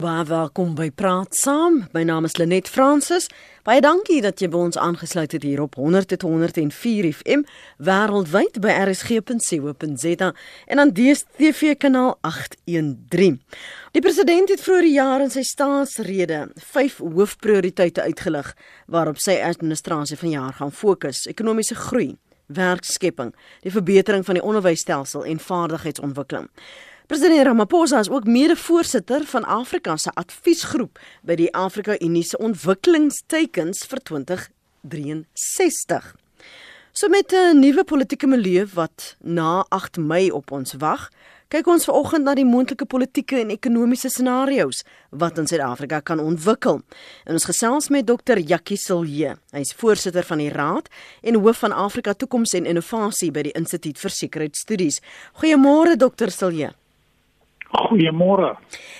Baie welkom by Praat Saam. My naam is Lenet Fransis. Baie dankie dat jy by ons aangesluit het hier op 100.104 FM wêreldwyd by rsg.co.za en aan DStv kanaal 813. Die president het vroeër die jaar in sy staatsrede vyf hoofprioriteite uitgelig waarop sy administrasie vanjaar gaan fokus: ekonomiese groei, werkskepping, die verbetering van die onderwysstelsel en vaardigheidsontwikkeling. President Ramaphosa is ook mede-voorsitter van Afrika se adviesgroep by die Afrika Unie se ontwikkelingstekens vir 2063. So met 'n nuwe politieke milieu wat na 8 Mei op ons wag, kyk ons vanoggend na die moontlike politieke en ekonomiese scenario's wat in Suid-Afrika kan ontwikkel. En ons gesels met Dr. Jakkie Silje. Hy is voorsitter van die Raad en hoof van Afrika Toekoms en Innovasie by die Instituut vir Sekuriteitsstudies. Goeiemôre Dr. Silje. Goeiemôre.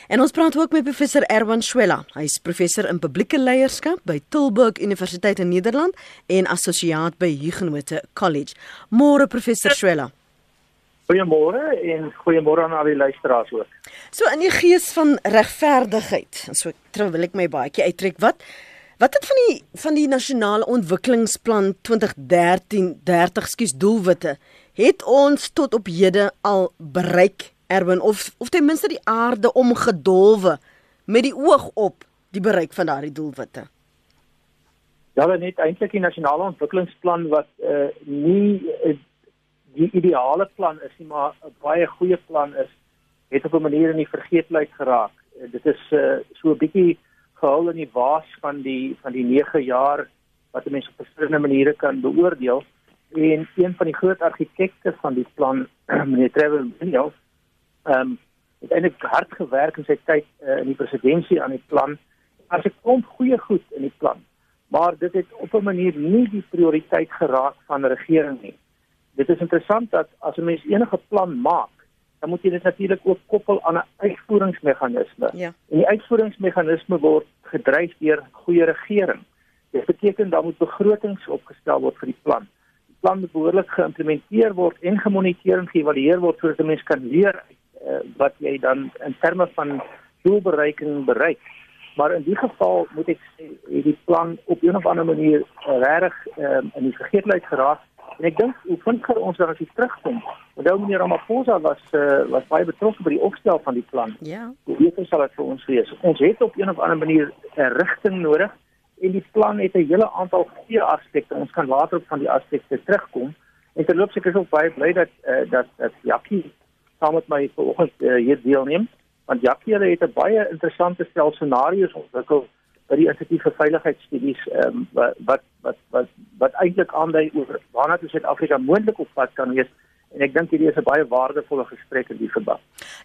En ons praat ook met professor Erwan Schwella. Hy is professor in publieke leierskap by Tilburg Universiteit in Nederland en assosiaat by Huguenot College. Môre professor Schwella. Goeiemôre en goeiemôre aan al die luisteraars ook. So in die gees van regverdigheid, so terwyl ek my baadjie uittrek, wat wat het van die van die nasionale ontwikkelingsplan 2013 30 skuis doelwitte het ons tot op hede al bereik Erwin of of ten minste die aarde omgedolwe met die oog op die bereik van daardie doelwitte. Ja, net eintlik die nasionale ontwikkelingsplan wat uh nie uh, die ideale plan is nie, maar 'n baie goeie plan is, het op 'n manier in die vergeetlikheid geraak. Uh, dit is uh so 'n bietjie gehul in die waas van die van die 9 jaar wat mense op verskillende maniere kan beoordeel en een van die groot argitekte van die plan meneer Trevor Mills ehm um, het eintlik hard gewerk in sy tyd uh, in die presidentskap aan die plan. As ek kom goeie goed in die plan, maar dit het op 'n manier nie die prioriteit geraak van die regering nie. Dit is interessant dat as 'n mens enige plan maak, dan moet jy dit natuurlik ook koppel aan 'n uitvoeringsmeganisme. Ja. En die uitvoeringsmeganisme word gedryf deur goeie regering. Dit beteken dan moet begrotings opgestel word vir die plan. Die plan moet behoorlik geïmplementeer word en gemoniteer en geëvalueer word sodat 'n mens kan leer uit uh, wat jy dan in terme van doelbereiking bereik. Maar in die geval moet ek sê hierdie plan op 'n of ander manier uh, regtig um, in die vergeetlikheid geraak en ek dink hoe vind ons dan as jy terugkom. Onthou meneer Ramaphosa was uh, was baie betrokke by die opstel van die plan. Ja. Hoe weet sal dit vir ons wees? Ons het op 'n of ander manier 'n rigting nodig en die plan het 'n hele aantal goeie aspekte. Ons kan later op van die aspekte terugkom. En terloops ek is ook baie bly dat uh, dat dat Jackie saam met my vanoggend uh, hier deelneem want Jackie hulle het 'n baie interessante stel scenario's ontwikkel by die Instituut vir Veiligheidsstudies um, wat wat wat wat, wat eintlik aandui oor waarna Suid-Afrika moontlik op pad kan wees en ek dink hierdie is 'n baie waardevolle gesprek in die verband.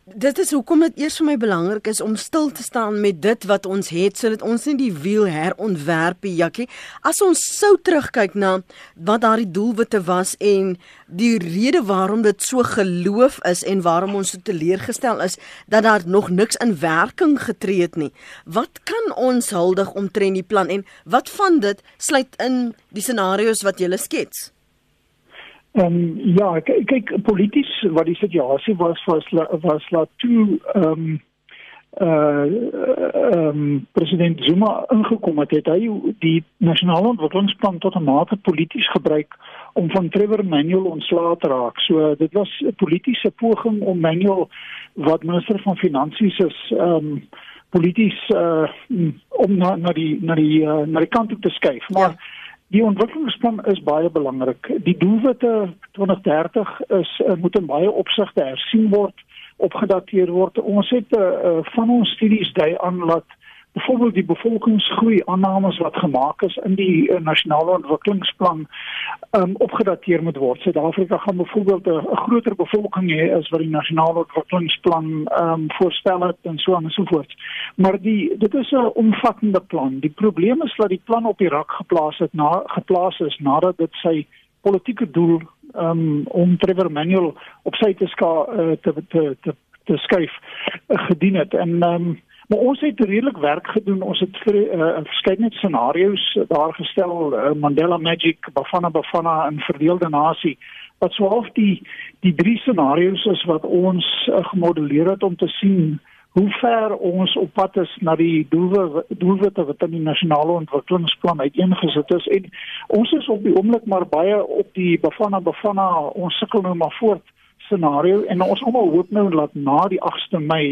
Dit is hoekom dit eers vir my belangrik is om stil te staan met dit wat ons het sodat ons nie die wiel herontwerp nie, Jakkie. As ons sou terugkyk na wat daardie doelwitte was en die rede waarom dit so geloof is en waarom ons so teleurgestel is dat daar nog niks in werking getree het nie. Wat kan ons huldig omtrent die plan en wat van dit sluit in die scenario's wat jy skets? Ehm um, ja, kyk polities wat die situasie was was was laat toe ehm um, uh ehm um, president Zuma ingekom het, het hy die nasionale ontwikkelingsplan tot 'n mate polities gebruik om van Trevor Manuel ontslae te raak. So dit was 'n politieke poging om Manuel wat minister van finansies is ehm um, polities uh om na na die na die uh, na die kant toe te skuif. Maar ja Die ontwikkelingsplan is baie belangrik. Die doelwitte 2030 is uh, moet in baie opsigte hersien word, opgedateer word. Ons het uh, van ons studies dui aan dat byvoorbeeld die bevolkingsgroei aannames wat gemaak is in die uh, nasionale ontwikkelingsplan um, opgedateer moet word. Suid-Afrika gaan byvoorbeeld 'n groter bevolking hê as wat die nasionale ontwikkelingsplan um, voorstel het en so aan en so voort. Maar die dit is 'n omvattende plan. Die probleem is dat die plan op die rak geplaas het na geplaas is nadat dit sy politieke doel um, om Trevor Manuel op sy te ska uh, te te te te skuif uh, gedien het en um, Maar ons het redelik werk gedoen. Ons het 'n uh, verskeidenheid scenario's daar gestel, uh, Mandela Magic, Bafana Bafana en verdeelde nasie. Wat swaalf die die drie scenario's is wat ons uh, gemodelleer het om te sien hoe ver ons op pad is na die doelwitte doelwitte wat in die nasionale ontwikkelingsplan uiteengesit is en ons is op die oomblik maar baie op die Bafana Bafana ons sukkel nou maar voort scenario en ons almal hoop nou dat na die 8de Mei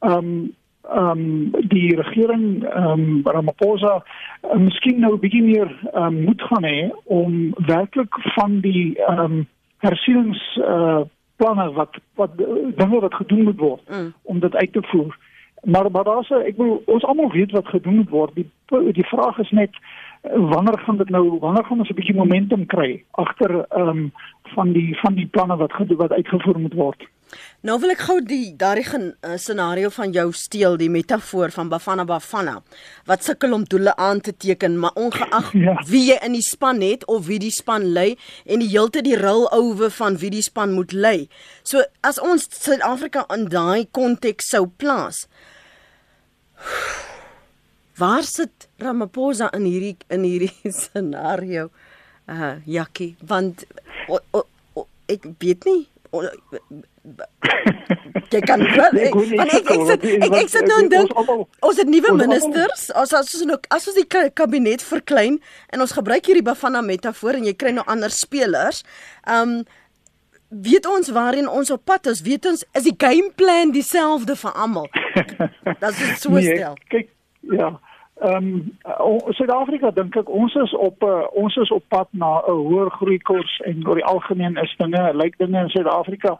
ehm um, ehm um, die regering ehm um, Ramaphosa uh, miskien nou 'n bietjie meer ehm um, moet gaan hê om werklik van die ehm um, hersiening uh, planne wat wat dinge wat gedoen moet word mm. om dit uit te voer. Maar maar daar's ek wil ons almal weet wat gedoen moet word. Die die vraag is net wanneer gaan dit nou wanneer gaan ons 'n bietjie momentum kry agter ehm um, van die van die planne wat wat uitgevoer moet word. Nou wil ek gou die daardie uh, scenario van jou steel, die metafoor van Bafana Bafana wat sukkel om doele aan te teken, maar ongeag ja. wie jy in die span het of wie die span lei en die heeltyd die rol ouwe van wie die span moet lei. So as ons Suid-Afrika in daai konteks sou plaas. Waar sit Ramaphosa in hierdie in hierdie scenario? Uh Jackie, want o, o, o, ek weet nie. Jy kan wel ek ek ek sit ek ek sit nou en dink ons het nuwe ministers. As as ons nou as ons die kabinet verklein en ons gebruik hierdie bafana metafoor en jy kry nou ander spelers um weet ons waarheen ons op pad is? Weet ons is die game plan dieselfde vir almal? Dat is so nee, stel. kyk ja Ehm um, Suid-Afrika dink ek ons is op uh, ons is op pad na 'n hoër groeikoers en oor die algemeen is dinge lyk dinge in Suid-Afrika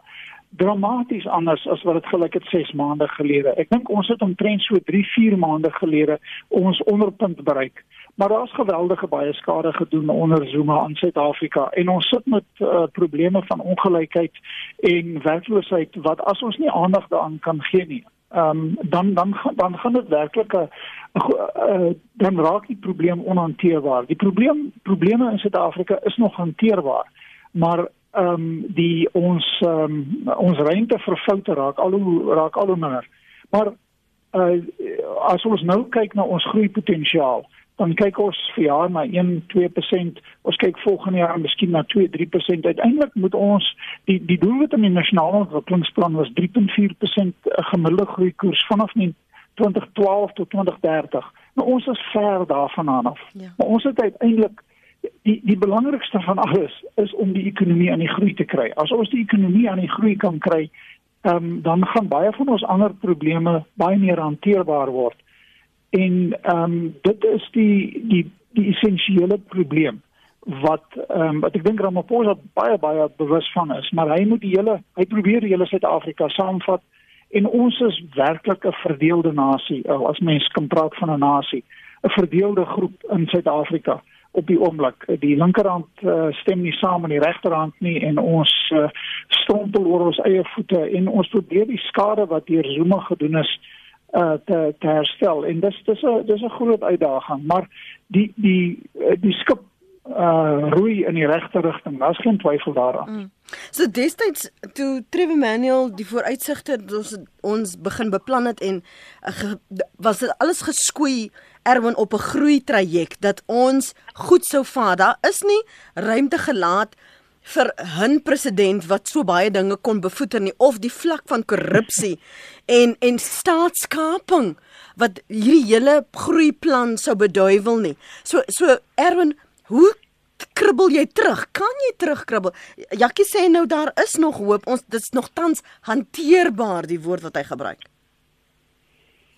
dramaties anders as wat dit gelyk het 6 maande gelede. Ek dink ons het omtrent so 3, 4 maande gelede ons onderpunt bereik. Maar daar's geweldige baie skade gedoen onder Zuma in Suid-Afrika en ons sit met uh, probleme van ongelykheid en werkloosheid wat as ons nie aandag daaraan kan gee nie, ehm um, dan dan dan gaan dit werklik 'n uh, dan raak die probleem onhanteerbaar. Die probleem probleme in Suid-Afrika is nog hanteerbaar, maar ehm um, die ons um, ons ruimte vir foute raak al hoe raak al hoe minder. Maar uh, as ons nou kyk na ons groeipotensiaal, dan kyk ons vir jaar na 1-2%, ons kyk volgende jaar miskien na 2-3%. Uiteindelik moet ons die die doelwit in die nasionale ontwikkelingsplan was 3.4% gemiddelde groei koers vanaf 2012 tot 2030. Nou ons is ver daarvan af. Ja. Maar ons het uiteindelik die die belangrikste van alles is om die ekonomie aan die groei te kry. As ons die ekonomie aan die groei kan kry, um, dan gaan baie van ons ander probleme baie meer hanteerbaar word en ehm um, dit is die die die essensiële probleem wat ehm um, wat ek dink Ramaphosa baie baie bewus van is. Maar hy moet die hele hy probeer die hele Suid-Afrika saamvat en ons is werklik 'n verdeelde nasie as mens kan praat van 'n nasie 'n verdeelde groep in Suid-Afrika op die oomblik. Die linkerhand uh, stem nie saam met die regterhand nie en ons uh, strompel oor ons eie voete en ons probeer die skade wat deur Zuma gedoen is uh te, te herstel en dis dis 'n dis 'n groot uitdaging maar die die uh, die skip uh roei in die regte rigting daar's geen twyfel daaraan. Mm. So destyds toe Trevor Manuel die vooruitsigte ons ons begin beplan het en ge, was dit alles geskoei erwin op 'n groei traject dat ons goed sou vaar. Daar is nie ruimte gelaat vir 'n president wat so baie dinge kon bevoeter nie of die vlak van korrupsie en en staatskaping wat hierdie hele groeiplan sou beduiwel nie. So so Erwin, hoe kribbel jy terug? Kan jy terugkribbel? Jakkie sê nou daar is nog hoop. Ons dit's nog tans hanteerbaar die woord wat hy gebruik.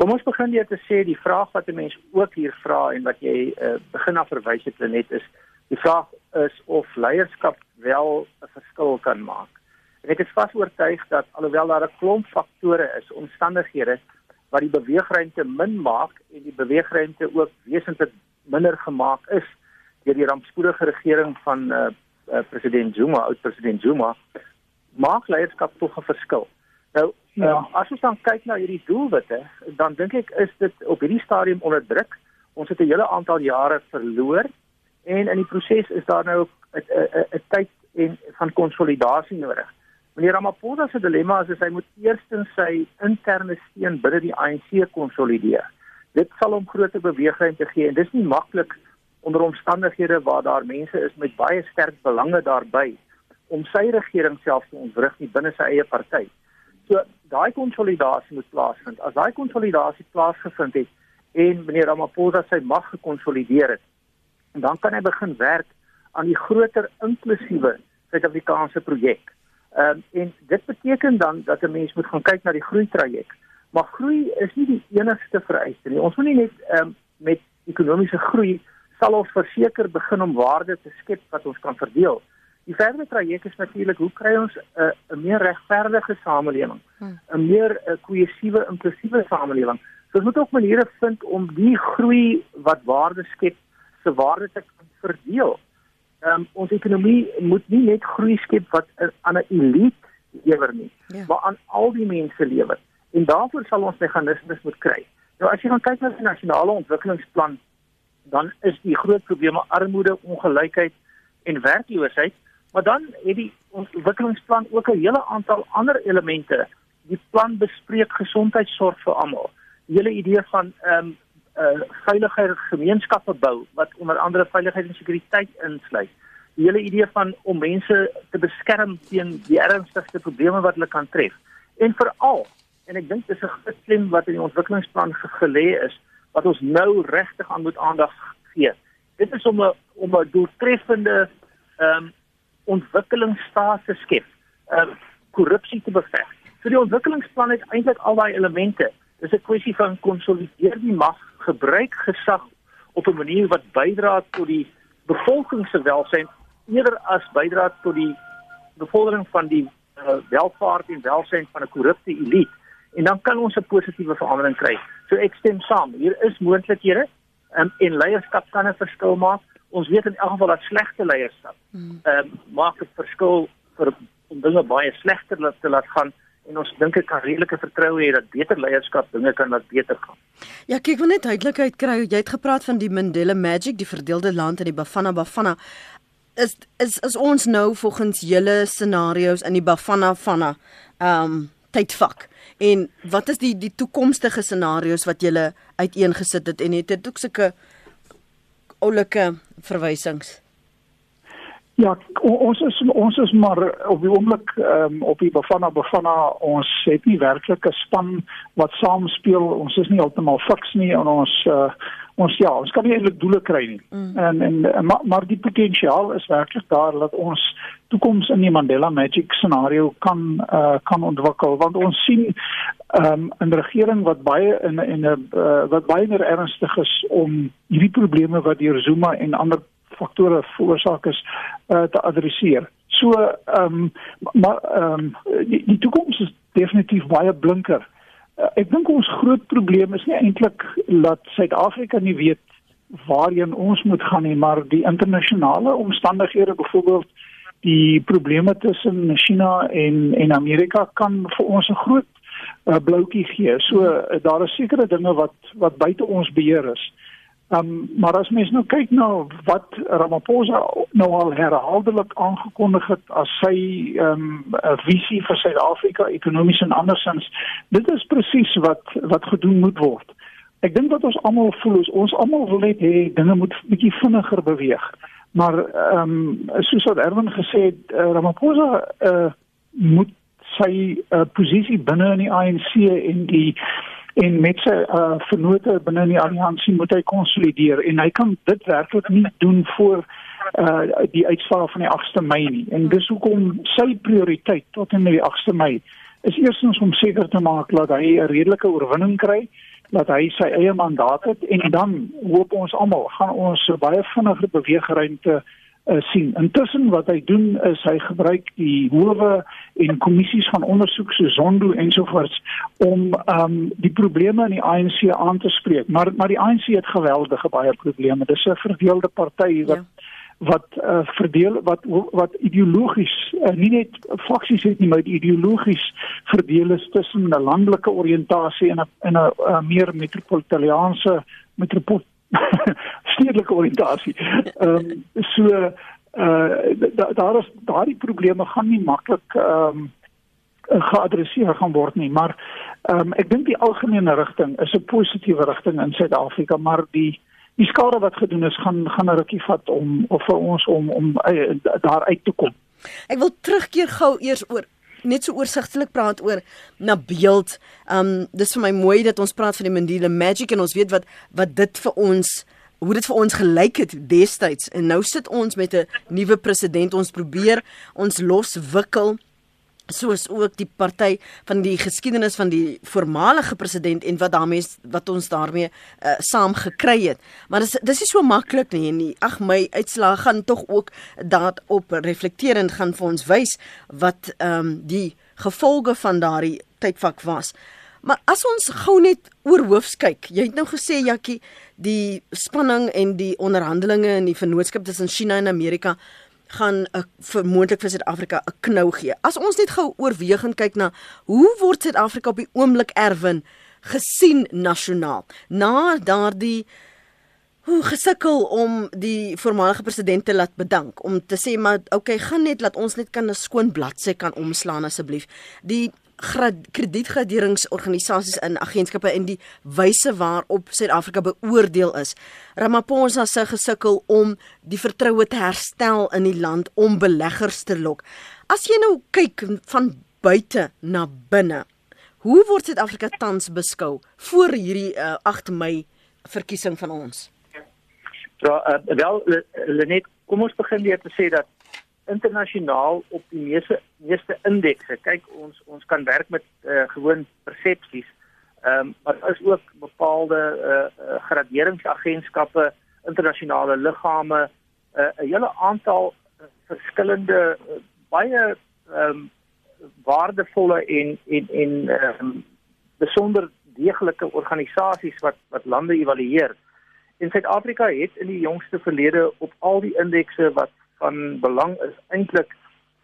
Kom ons begin deur te sê die vraag wat 'n mens ook hier vra en wat jy uh, begin af verwys het net is die vraag is of leierskap wel 'n verskil kan maak. En ek is vas oortuig dat alhoewel daar 'n klomp faktore is, omstandighede wat die beweegruimte min maak en die beweegruimte ook wesentlik minder gemaak is deur die rampspoedige regering van uh, uh, president Zuma, oud president Zuma, maak leierskap tog 'n verskil. Nou, ja. um, as ons dan kyk na hierdie doelwitte, dan dink ek is dit op hierdie stadium onder druk. Ons het 'n hele aantal jare verloor en in die proses is daar nou 'n tyd en van konsolidasie nodig. Meneer Ramaphosa se dilemma is, is hy moet eerstens sy interne steun binne die ANC konsolideer. Dit sal hom groter beweegruimte gee en dis nie maklik onder omstandighede waar daar mense is met baie sterk belange daarbey om sy regering self te ontwrig binne sy eie party. So daai konsolidasie moet plaasvind. As daai konsolidasie plaasgevind het en meneer Ramaphosa sy mag gekonsolideer het, dan kan hy begin werk aan die groter inklusiewe Suid-Afrikaanse projek. Ehm um, en dit beteken dan dat 'n mens moet gaan kyk na die groei traject. Maar groei is nie die enigste vereiste nie. Ons moet nie net ehm um, met ekonomiese groei sal ons verseker begin om waarde te skep wat ons kan verdeel. Die verdere traject is natuurlik hoe kry ons 'n uh, 'n meer regverdige samelewing, hmm. 'n meer uh, kohesiewe, inklusiewe samelewing. So ons moet ook maniere vind om die groei wat waarde skep se waarde te kan verdeel um, ons ekonomie moet nie net groei skep wat aan 'n elite lewer nie, ja. maar aan al die mense lewer. En daarvoor sal ons meganismes moet kry. Nou as jy gaan kyk na die nasionale ontwikkelingsplan, dan is die groot probleme armoede, ongelykheid en werkloosheid, maar dan het die ontwikkelingsplan ook 'n hele aantal ander elemente. Die plan bespreek gesondheidsorg vir almal. Die hele idee van ehm um, uh veilige gemeenskappe bou wat onder andere veiligheid en sekuriteit insluit. Die hele idee van om mense te beskerm teen die ernstigste probleme wat hulle kan tref. En veral, en ek dink dis 'n groot klem wat in die ontwikkelingsplan gelê is, wat ons nou regtig aan moet aandag gee. Dit is om 'n om 'n doeltreffende ehm um, ontwikkelingsstaat te skep, ehm um, korrupsie te beveg. So die ontwikkelingsplan het eintlik al daai elemente. Dis 'n kwessie van konsolideer die mag gebruik gesag op 'n manier wat bydra tot die bevolking se welstand eerder as bydra tot die bevordering van die uh, welvaart en welstand van 'n korrupte elite en dan kan ons 'n positiewe verandering kry. So ek stem saam. Hier is moontlikhede um, en leierskap kan 'n verskil maak. Ons weet in elk geval dat slegte leierskap hmm. ehm um, maak 'n verskil vir om dinge baie slegter te laat gaan en ons dink ek kan redelike vertroue hê dat beter leierskap dinge kan laat beter gaan. Ja, kyk, wil net duidelikheid kry. Jy het gepraat van die Mandela Magic, die verdeelde land en die Bafana Bafana. Is is is ons nou volgens julle scenario's in die Bafana Bafana um, tydvak? En wat is die die toekomstige scenario's wat julle uiteengesit het en het dit ook sulke oulike verwysings? Ja, ons is ons is maar op die oomblik um, op die Bafana Bafana ons het nie werklik 'n span wat saam speel. Ons is nie heeltemal fiks nie en ons uh, ons ja, ons kan nie eintlik doele kry nie. Mm. En en maar, maar die potensiaal is werklik daar dat ons toekoms in die Mandela Magic scenario kan uh, kan ontwikkel want ons sien um, 'n regering wat baie in in 'n uh, wat baie meer ernstig is om hierdie probleme wat deur Zuma en ander faktore veroorsaak is uh, te adresseer. So ehm um, maar ehm um, die, die toekoms is definitief baie blinker. Uh, ek dink ons groot probleem is nie eintlik dat Suid-Afrika nie weet waarheen ons moet gaan nie, maar die internasionale omstandighede, byvoorbeeld die probleme tussen China en en Amerika kan vir ons 'n groot uh, bloutjie gee. So uh, daar is sekere dinge wat wat buite ons beheer is. Um, maar as mens nou kyk na wat Ramaphosa nou al herhaaldelik aangekondig het as sy um, visie vir Suid-Afrika ekonomies en andersins, dit is presies wat wat gedoen moet word. Ek dink dat ons almal voel ons, ons almal wil net hê dinge moet bietjie vinniger beweeg. Maar ehm um, soos wat Erwin gesê het, uh, Ramaphosa uh, moet sy uh, posisie binne in die ANC en die en met sy uh, vennote binne die alliansie moet hy konsolideer en hy kan dit werklik nie doen voor uh, die uitslae van die 8de Mei nie. En dis hoekom sy prioriteit tot en met die 8de Mei is eerstens om seker te maak dat hy 'n redelike oorwinning kry dat hy sy eie mandaat het en dan hoop ons almal gaan ons baie vinniger beweegruimte uh, sien. Intussen wat hy doen is hy gebruik die howe en kommissies van ondersoek so Zondo ensovoorts om um die probleme in die ANC aan te spreek. Maar maar die ANC het geweldige baie probleme. Dis 'n verdeelde party wat ja wat uh, verdeel wat wat ideologies uh, nie net faksies het nie maar ideologies verdeel is tussen 'n landelike oriëntasie en 'n en 'n uh, meer metropolitaanse metropol stedelike oriëntasie. Ehm um, so uh da, daar is daardie probleme gaan nie maklik ehm um, geadresseer gaan word nie, maar ehm um, ek dink die algemene rigting is 'n positiewe rigting in Suid-Afrika, maar die die skade wat gedoen is gaan gaan 'n rukkie vat om of vir ons om om uh, daar uit te kom. Ek wil terugkeer gou eers oor net so oorsigtelik praat oor na beeld. Um dis vir my mooi dat ons praat van die Mandela Magic en ons weet wat wat dit vir ons hoe dit vir ons gelyk het destyds en nou sit ons met 'n nuwe president ons probeer ons loswikkel soos ook die party van die geskiedenis van die voormalige president en wat daarmee wat ons daarmee uh, saam gekry het. Maar dis dis is so maklik nie en ag my uitslae gaan tog ook daarop reflekterend gaan vir ons wys wat ehm um, die gevolge van daardie tydvak was. Maar as ons gou net oor hoofs kyk, jy het nou gesê Jakkie, die spanning en die onderhandelinge in die vennootskap tussen China en Amerika gaan 'n vermoedelik vir Suid-Afrika 'n knou gee. As ons net gou oorwegend kyk na hoe word Suid-Afrika op die oomblik erwin gesien nasionaal na daardie hoe gesukkel om die voormalige president te laat bedank om te sê maar okay gaan net laat ons net kan 'n skoon bladsy kan omslaan asseblief die kredietgraderingsorganisasies in agentskappe en die wyse waarop Suid-Afrika beoordeel is. Ramaphosa se gesukkel om die vertroue te herstel in die land om beleggers te lok. As jy nou kyk van buite na binne, hoe word Suid-Afrika tans beskou voor hierdie uh, 8 Mei verkiesing van ons? Ja, uh, wel Lenet, kom ons begin weer te sê dat internasionaal op die meeste meeste indekse. Kyk, ons ons kan werk met uh, gewoon persepsies. Ehm um, maar daar is ook bepaalde uh, graderingsagentskappe, internasionale liggame, 'n uh, hele aantal verskillende uh, baie ehm um, waardevolle en en en ehm um, besonder deeglike organisasies wat wat lande evalueer. In Suid-Afrika het in die jongste verlede op al die indekse wat van belang is eintlik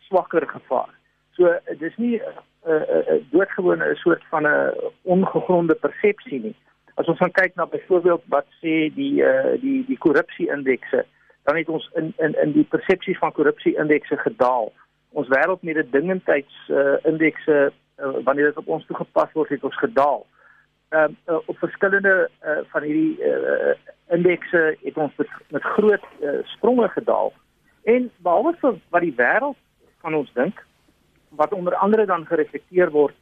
swakker gevaar. So dis nie 'n uh, uh, uh, doodgewone soort van 'n ongegronde persepsie nie. As ons gaan kyk na byvoorbeeld wat sê die uh, die die korrupsie-indekse, dan het ons in in in die persepsie van korrupsie-indekse gedaal. Ons wêreldmededingendheids uh, indekse uh, wanneer dit op ons toegepas word, het ons gedaal. Ehm uh, uh, op verskillende uh, van hierdie uh, indekse het ons met, met groot uh, spronge gedaal. En behalwe vir wat die wêreld van ons dink, wat onder andere dan gereflekteer word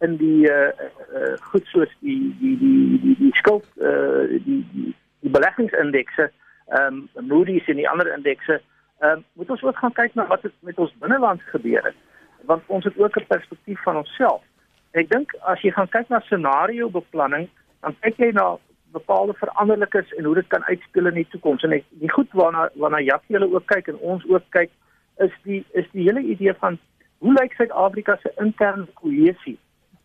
in die uh, uh goed soos die die die die die skuld uh die die, die beleggingsindekse, ehm um, Moody's en die ander indekse, ehm um, moet ons ook gaan kyk na wat het met ons binneland gebeur het, want ons het ook 'n perspektief van onsself. Ek dink as jy gaan kyk na scenario beplanning, dan kyk jy na bepaalde veranderlikes en hoe dit kan uitspeel in die toekoms en ek die goed waarna waarna Jacques hulle ook kyk en ons ook kyk is die is die hele idee van hoe lyk Suid-Afrika se interne kohesie?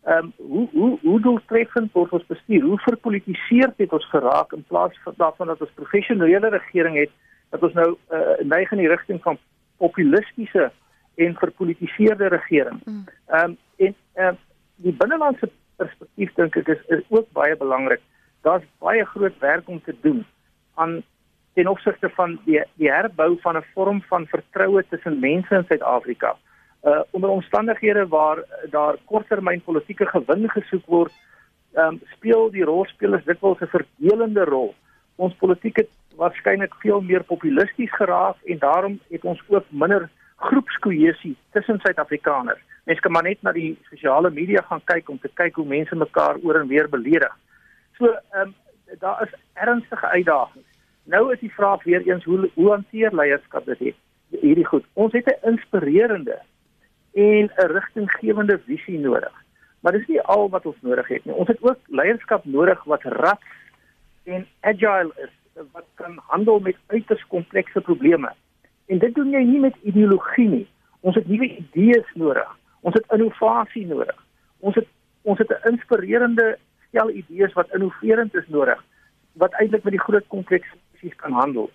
Ehm um, hoe hoe hoe doeltreffend word ons bestuur? Hoe verpolitiseer dit ons geraak in plaas van daarvan dat ons professionele regering het dat ons nou uh, neig in die rigting van populistiese en verpolitiseerde regering. Hmm. Ehm um, en ehm uh, die binnelandse perspektief dink ek is, is ook baie belangrik daar's baie groot werk om te doen aan ten opsigte van die die herbou van 'n vorm van vertroue tussen mense in Suid-Afrika. Uh onder omstandighede waar daar korttermyn politieke gewin gesoek word, um, speel die rolspelers dikwels 'n verdelende rol. Ons politiek het waarskynlik veel meer populisties geraak en daarom het ons ook minder groepskohesie tussen Suid-Afrikaners. Mense kan maar net na die sosiale media gaan kyk om te kyk hoe mense mekaar oor en weer beledig. So ehm um, daar is ernstige uitdagings. Nou is die vraag weer eens hoe hoe hanteer leierskap dit hierdie goed. Ons het 'n inspirerende en 'n rigtinggewende visie nodig. Maar dis nie al wat ons nodig het nie. Ons het ook leierskap nodig wat rap en agile is wat kan handel met uiters komplekse probleme. En dit doen jy nie met ideologie nie. Ons het nuwe idees nodig. Ons het innovasie nodig. Ons het ons het 'n inspirerende stel idees wat innoverend is nodig wat eintlik met die groot kompleksies kan handel.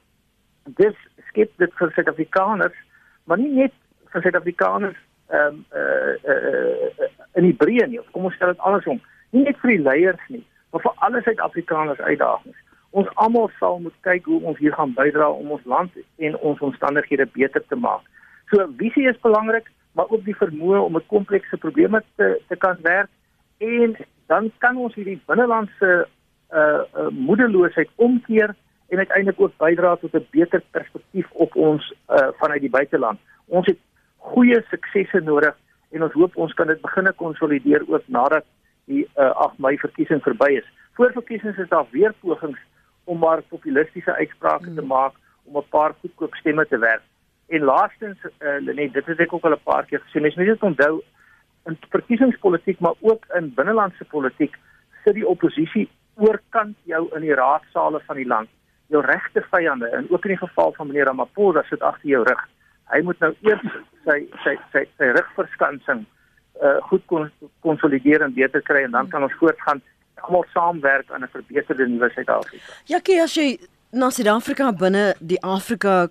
Dis skep dit vir Suid-Afrikaners, maar nie net vir Suid-Afrikaners ehm um, uh, uh, uh, in die breë nie. Kom ons stel dit andersom. Nie net vir die leiers nie, maar vir alle Suid-Afrikaners uitdagings. Ons almal sal moet kyk hoe ons hier gaan bydra om ons land en ons omstandighede beter te maak. So visie is belangrik, maar ook die vermoë om met komplekse probleme te te kan werk en dan kan ons hierdie binnelandse uh, uh moedeloosheid omkeer en uiteindelik ook bydra tot 'n beter perspektief op ons uh vanuit die buiteland. Ons het goeie suksesse nodig en ons hoop ons kan dit begine konsolideer ook nadat die uh, 8 Mei verkiesing verby is. Voor verkiesings is daar weer pogings om maar populistiese uitsprake hmm. te maak om 'n paar goedkoop stemme te werf. En laastens uh, Lenet, dit het ek ook al 'n paar keer gesê. Mens moet dit onthou in verkiesingspolitiek maar ook in binnelandse politiek sit die oppositie oorkant jou in die raadsale van die land. Jou regte vyande en ook in die geval van meneer Ramaphosa sit agter jou rug. Hy moet nou eers sy sy sy sy rugverskansing uh goed kon konsolideer en beter kry en dan kan ons voortgaan almal saamwerk aan 'n verbeterde nuwe Suid-Afrika. Ja, kyk as jy na Suid-Afrika binne die Afrika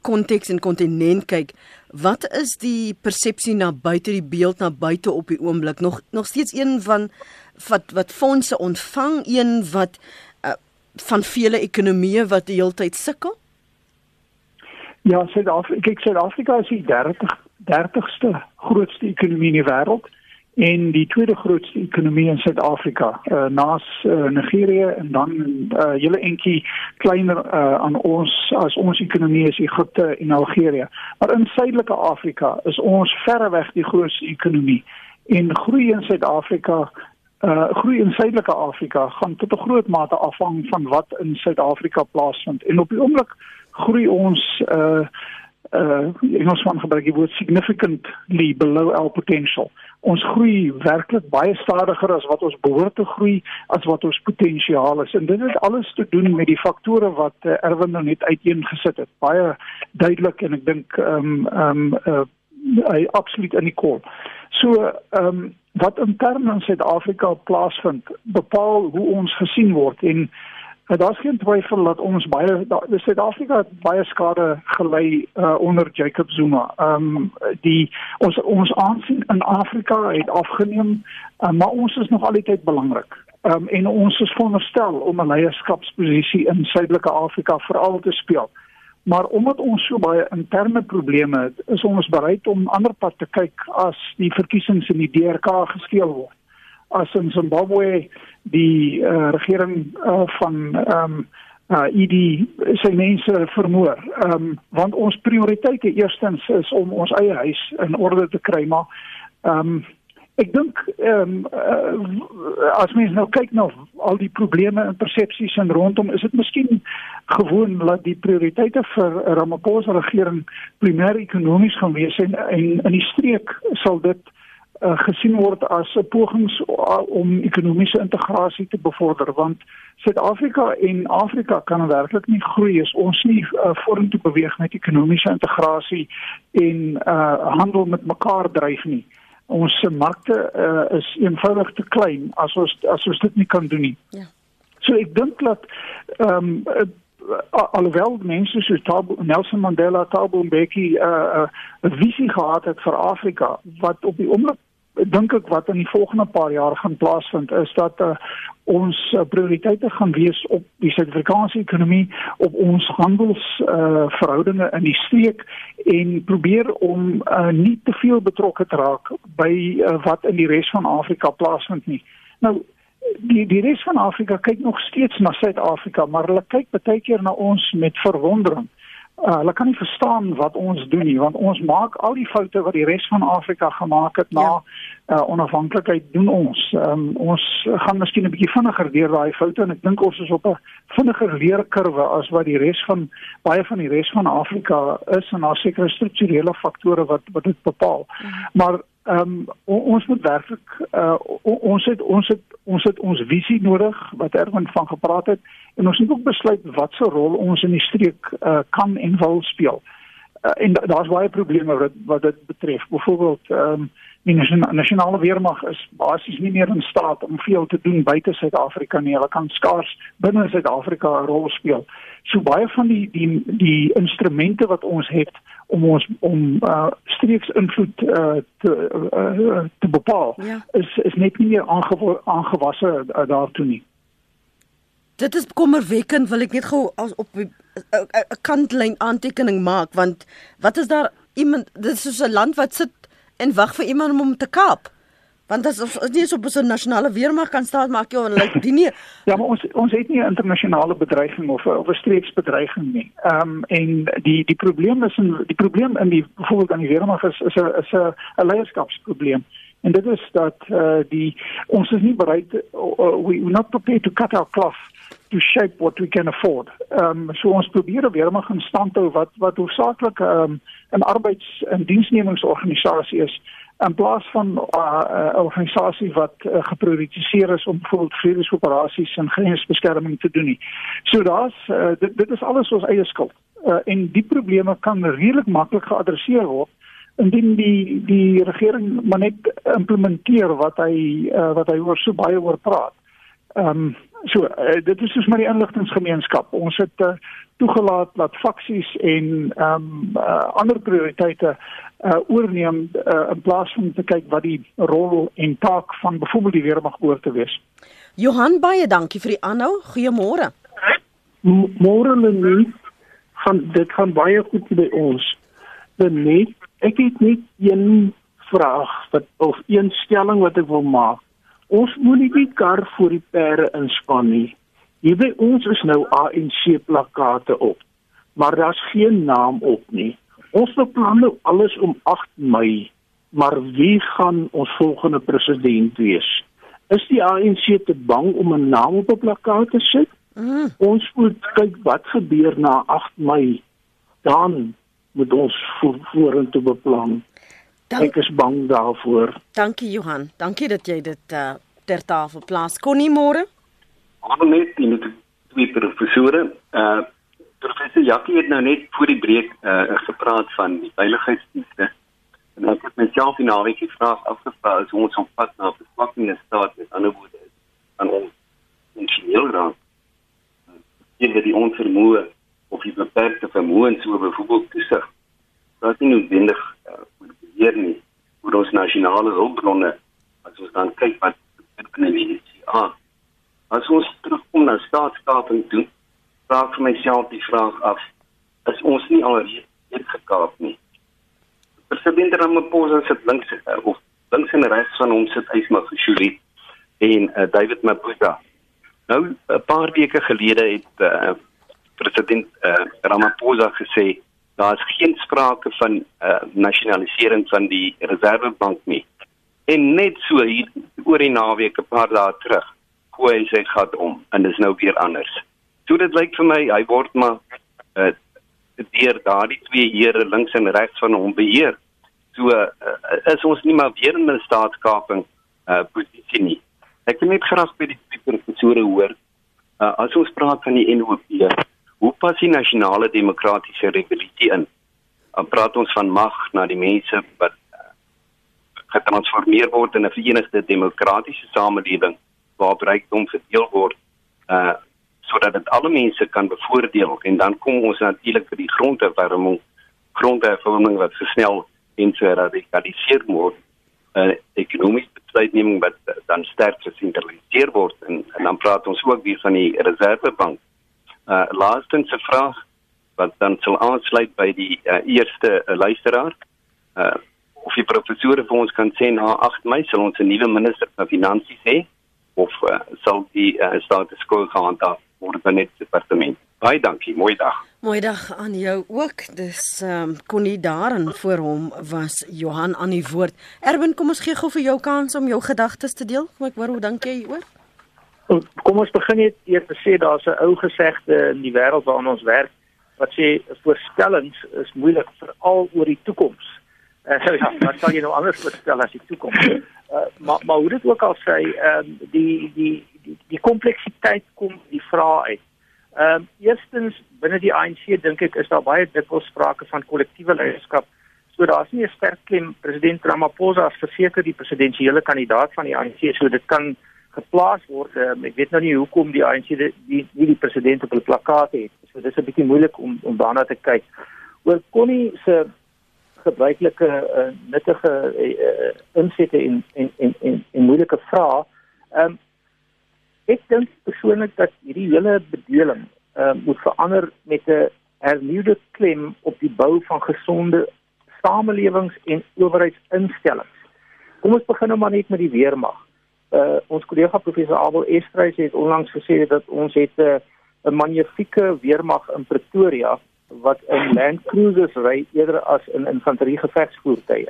konteks en kontinent kyk, wat is die persepsie na buite die beeld na buite op die oomblik? Nog nog steeds een van wat wat fondse ontvang, een wat uh, van vele ekonomieë wat die hele tyd sukkel? Ja, Suid-Afrika, kyk Suid-Afrika is die 30 30ste grootste ekonomie in die wêreld en die tweede grootste ekonomie in Suid-Afrika, uh, naas uh, Nigerië en dan uh, hele entjie kleiner uh, aan ons as ons ekonomie is Egipte en Algerië. Maar in Suidelike Afrika is ons verreweg die grootste ekonomie en groei in Suid-Afrika uh groei in Suidelike Afrika gaan tot 'n groot mate afhang van wat in Suid-Afrika plaasvind. En op die oomblik groei ons uh uh Engels van gebruik die woord significantly below our potential. Ons groei werklik baie stadiger as wat ons behoort te groei, as wat ons potensiaal is. En dit het alles te doen met die faktore wat uh, Erwin nou net uiteengesit het. Baie duidelik en ek dink ehm um, ehm um, uh hy absoluut in die kol. So ehm um, wat intern in Suid-Afrika plaasvind, bepaal hoe ons gesien word en uh, daar's geen twyfel dat ons baie die Suid-Afrika baie skade gelei uh, onder Jacob Zuma. Ehm um, die ons ons aansien in Afrika het afgeneem, uh, maar ons is nog altyd belangrik. Ehm um, en ons is veronderstel om 'n leierskapsposisie in Suidelike Afrika veral te speel. Maar omdat ons so baie interne probleme het, is ons bereid om ander pad te kyk as die verkiesings in die DRK gesteel word. As in Zimbabwe die uh, regering uh, van ehm um, uh, ID sy mense vermoor. Ehm um, want ons prioriteite eerstens is om ons eie huis in orde te kry, maar ehm um, Ek dink ehm um, uh, as mens nou kyk na al die probleme en persepsies en rondom is dit miskien gewoon dat die prioriteite vir Ramaphosa regering primêr ekonomies gaan wees en, en in die streek sal dit uh, gesien word as 'n pogings om ekonomiese integrasie te bevorder want Suid-Afrika en Afrika kan werklik nie groei as ons nie uh, vorentoe beweeg met ekonomiese integrasie en uh, handel met mekaar dryf nie ons markte uh, is eenvoudig te klein as ons as ons dit nie kan doen nie. Ja. So ek dink dat ehm um, alhoewel mense soos Thabo, Nelson Mandela, Thabo Mbeki 'n uh, uh, visie gehad het vir Afrika wat op die oomblik dink ek wat in die volgende paar jaar gaan plaasvind is dat uh, ons uh, prioriteite gaan wees op die Suid-Afrikaanse ekonomie, op ons handelsverhoudinge uh, in die streek en probeer om uh, nie te veel betrokke te raak by uh, wat in die res van Afrika plaasvind nie. Nou die die res van Afrika kyk nog steeds na Suid-Afrika, maar hulle kyk baie keer na ons met verwondering. Uh, hulle kan nie verstaan wat ons doen nie want ons maak al die foute wat die res van Afrika gemaak het na ja. uh, onafhanklikheid doen ons. Um, ons gaan miskien 'n bietjie vinniger deur daai foute en ek dink ons is op 'n vinniger leerkurwe as wat die res van baie van die res van Afrika is en daar seker strukturele faktore wat wat dit bepaal. Ja. Maar ehm um, ons moet werklik uh, ons het ons het ons het ons visie nodig wat Erwin van gepraat het en ons moet ook besluit wat se rol ons in die streek uh, kan en wil speel. Uh, en daar's baie probleme wat wat dit betref. Byvoorbeeld ehm um, die nasionale weermag is basies nie meer in staat om veel te doen buite Suid-Afrika nie. Hulle kan skaars binne Suid-Afrika 'n rol speel. So baie van die die die instrumente wat ons het om ons om uh, streeks invloed uh, te uh, te bepaal ja. is is net nie meer aangewa aangewasse uh, daartoe nie. Dit is kommerwekkend wil ek net gou op 'n kantlyn aantekening maak want wat is daar iemand dit is so 'n land wat sit en wag vir iemand om hom te kaap. Want as ons nie so op 'n nasionale weermag kan staan maak jy like die nie. Ja, maar ons ons het nie 'n internasionale bedreiging of of 'n streeksbedreiging nie. Ehm um, en die die probleem is in die probleem in die byvoorbeeld aan die weermag is is 'n is 'n 'n leierskapsprobleem. En dit is dat eh uh, die ons is nie bereid uh, we we're not prepared to cut our cloth to shape what we can afford. Ehm um, so ons probeer weer maar in stand hou wat wat hoofsaaklik ehm um, 'n arbeids- en diensnemingsorganisasie is in plaas van 'n uh, uh, organisasie wat uh, geprioritiseer is om byvoorbeeld vredesoperasies en grensbeskerming te doen nie. So daar's uh, dit dit is alles ons eie skuld. Uh, en die probleme kan redelik maklik geadresseer word indien die die regering maar net implementeer wat hy uh, wat hy oor so baie oor praat. Ehm um, so uh, dit is soos met die inligtinggemeenskap. Ons het uh, toegelaat dat faksies en ehm um, uh, ander prioriteite uh, oorneem uh, in plaas van te kyk wat die rol en taak van byvoorbeeld die weermag behoort te wees. Johan baie dankie vir die aanhou. Goeiemôre. Môre Lenie, gaan dit gaan baie goed by ons. Lenie, ek het net een vraag wat of een stelling wat ek wil maak. Ons moet nie die kar voor die perde inspan nie. Hier by ons is nou ANC plakate op, maar daar's geen naam op nie. Ons beplan nou alles om 8 Mei, maar wie gaan ons volgende president wees? Is die ANC te bang om 'n naam op 'n plakkaat te sit? Mm. Ons moet kyk wat gebeur na 8 Mei. Dan moet ons vorentoe beplan. Dank, ek is bang daarvoor. Dankie Johan. Dankie dat jy dit uh, ter tafel plaas. Konnie môre. Maar net in die twee professore. Uh Professor Jackie het nou net voor die breek uh, gepraat van die veiligheidsdienste. En ek het myself in 'n week gevra afgevra as ons op pad na 'n verswakking staat met ander woorde aan ons ingenieur raak. Hier het die onvermoë of die beperkte vermoë so byvoorbeeld toesig. Dat is nie noodwendig uh, beheer nie oor ons nasionale hulpbronne as ons dan kyk wat binne die NCA. As ons terugkom na staatskaping toe vra vir myself die vraag af is ons nie alreeds gekaap nie president Ramaphosa sit links uh, of links en regs van hom sit Ysma Geshuli en uh, David Maputa nou 'n paar weke gelede het uh, president uh, Ramaphosa gesê daar is geen sprake van uh, nasionalisering van die reservebank nie en net so hier oor die naweek 'n paar dae terug hoe hy sê gaan om en dis nou weer anders So dit lyk vir my hy word maar uh, deur daardie twee here links en regs van hom beheer. So uh, is ons nie maar weer in 'n staatskaping uh, posisie nie. Ek wil net graag by die professore hoor uh, as ons praat van die NOP, hoe pas die nasionale demokratiese revolusie in? Dan praat ons van mag na die mense wat getransformeer word in 'n verenigde demokratiese samelewing waar rykdom verdeel word uh sodat dit alle mense kan bevoordeel en dan kom ons natuurlik by die gronderwarming gronderwarming wat versnel en so radikaliseer word uh, ekonomiese besluitneming wat dan sterk gesentraliseer word en, en dan praat ons ook weer van die reservebank. Uh laastens 'n vraag wat dan sal aansluit by die uh, eerste uh, luisteraar. Uh of die professore vir ons kan sê na 8 Mei sal ons 'n nuwe minister van finansies hê of uh, sal die uh, status quo gaan daar word dan net departement. Baie dankie, mooi dag. Mooi dag aan jou ook. Dis ehm um, kon nie daarin voor hom was Johan aan die woord. Erwin, kom ons gee gou vir jou kans om jou gedagtes te deel. Kom ek hoor hoe dink jy oor? Kom ons begin net eers te sê daar's 'n ou gesegde in die wêreld waarin ons werk wat sê voorspellings is moeilik veral oor die toekoms. Uh, ja, wat sal jy nou anders voorspel as die toekoms? Uh, maar maar hoe dit ook al sê, ehm um, die die die die kompleksiteit kom die vraag uit. Ehm um, eerstens binne die ANC dink ek is daar baie dikwels sprake van kollektiewe leierskap. So daar's nie 'n sterk klem president Ramaphosa as verseker die presidentsiële kandidaat van die ANC so dit kan geplaas word. Um, ek weet nou nie hoekom die ANC die die, die, die president op 'n plakkaat het. So dis 'n bietjie moeilik om om daarna te kyk. Oor Connie se gebruikelike uh, nuttige uh, insette en en en en, en moeilike vrae. Ehm um, ek dink persoonlik dat hierdie hele bedeling uh, moet verander met 'n hernieude klem op die bou van gesonde samelewings en owerheidsinstellings. Kom ons begin nou maar net met die weermag. Uh ons kollega professor Abel Estreys het onlangs gesê dat ons het 'n uh, 'n magnifieke weermag in Pretoria wat in Land Cruisers ry eerder as in infanterie gevegsvoertuie.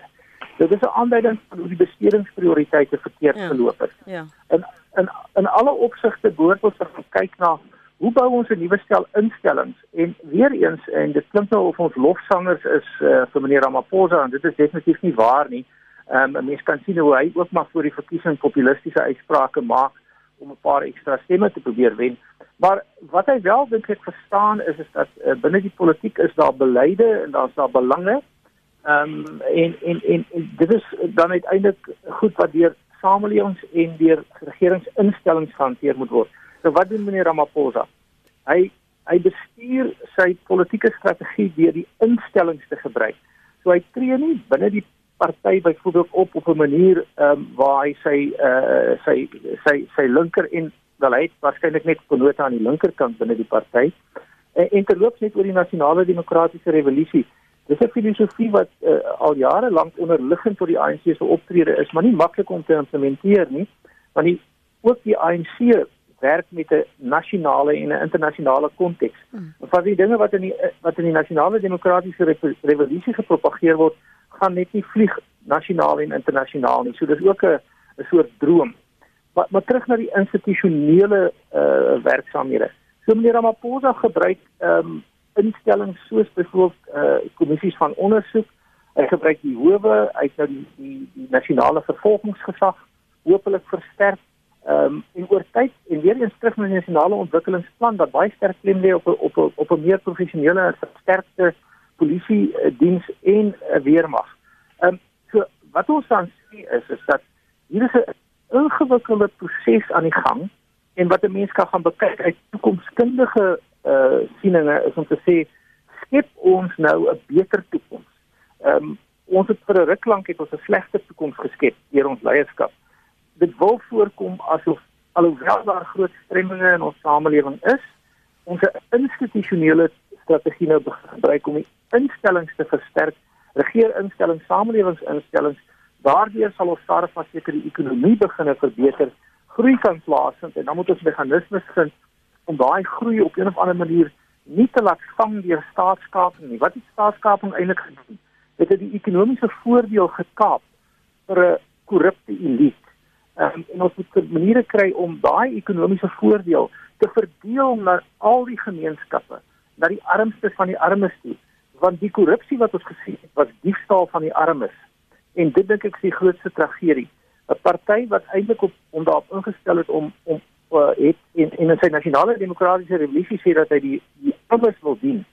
Dit is 'n aanduiding van hoe die bestedingsprioriteite verkeerd ja. geloop het. Ja. In in in alle opsigte behoort ons te kyk na hoe bou ons 'n nuwe stel instellings en weer eens en dit klink nou of ons lofsangers is uh, vir meneer Ramaphosa en dit is definitief nie waar nie. Ehm um, mense kan sien hoe hy ook maar voor die verkiesing populistiese uitsprake maak om 'n paar ekstra stemme te probeer wen. Maar wat hy wel dink ek verstaan is is dat uh, binne die politiek is daar beleide en daar's daar belange. Ehm um, en, en en en dit is dan uiteindelik goed wat deur samelewings en deur regeringsinstellings gehanteer moet word. So wat doen meneer Ramaphosa? Hy hy bestuur sy politieke strategie deur die instellings te gebruik. So hy tree nie binne die party byvoorbeeld op op 'n manier ehm um, waar hy sy uh sy sy sy linker en wel hy waarskynlik net konota aan die linkerkant binne die party en, en terloops net oor die nasionale demokratiese revolusie. Dis 'n filosofie wat uh, al jare lank onderliggend tot die ANC se optrede is, maar nie maklik om te implementeer nie, want die ook die ANC werk met 'n nasionale en 'n internasionale konteks. Hmm. Van die dinge wat in die wat in die nasionale demokratiese revolusie gepropageer word, gaan net nie vlieg nasionaal en internasionaal nie. So dis ook 'n 'n soort droom. Maar maar terug na die institusionele uh werksamehede. So meneer Ramaphosa gebruik ehm um, instellings soos byvoorbeeld uh kommissies van ondersoek. Hy gebruik die howe, hy nou die die, die nasionale vervolgingsgesag hopelik versterk. Ehm um, en oor tyd en weer eens terug na die nasionale ontwikkelingsplan wat baie sterk klem lê op op op, 'n meer professionele en versterkte polisie uh, diens en uh, weermag. Ehm so wat ons dan sien is is dat hier is 'n ingewikkelde proses aan die gang en wat 'n mens kan gaan bekyk uit toekomskundige uh sieninge is om te sê skep ons nou 'n beter toekoms. Ehm um, ons het vir 'n ruk lank het ons 'n slegte toekoms geskep deur ons leierskap. Dit wil voorkom asof alhoewel daar groot stremminge in ons samelewing is, ons institusionele strategie nou gebruik om die instellings te versterk, regeerinstellings, samelewingsinstellings, daardeur sal ons stadig maar seker die ekonomie begine verbeter, groei kan plaasvind en dan moet ons meganismes vind om daai groei op 'n of ander manier nie te laat vang deur staatskaping nie. Wat is staatskaping eintlik gedoen? Dit het die ekonomiese voordeel gekaap vir 'n korrupte elite. Um, en ons moet maniere kry om daai ekonomiese voordeel te verdeel na al die gemeenskappe, na die armstes van die armes toe want die korrupsie wat ons gesien het was diefstal van die armes. En dit dink ek is die grootste tragedie. 'n party wat eintlik op om daarop ingestel het om om uh, het in in sy nasionale demokratiese revolusie sê dat hy die die armes wil dien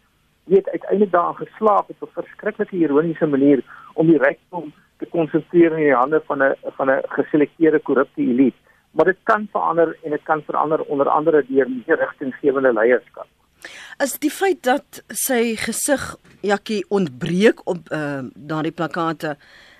het uiteindelik daarin geslaag op 'n verskriklike ironiese manier om die rykdom te konsentreer in die hande van 'n van 'n geselekteerde korrupte elite. Maar dit kan verander en dit kan verander onder andere deur meer rigtinggewende leierskap is die feit dat sy gesig Jakkie ontbreek op uh, daardie plakate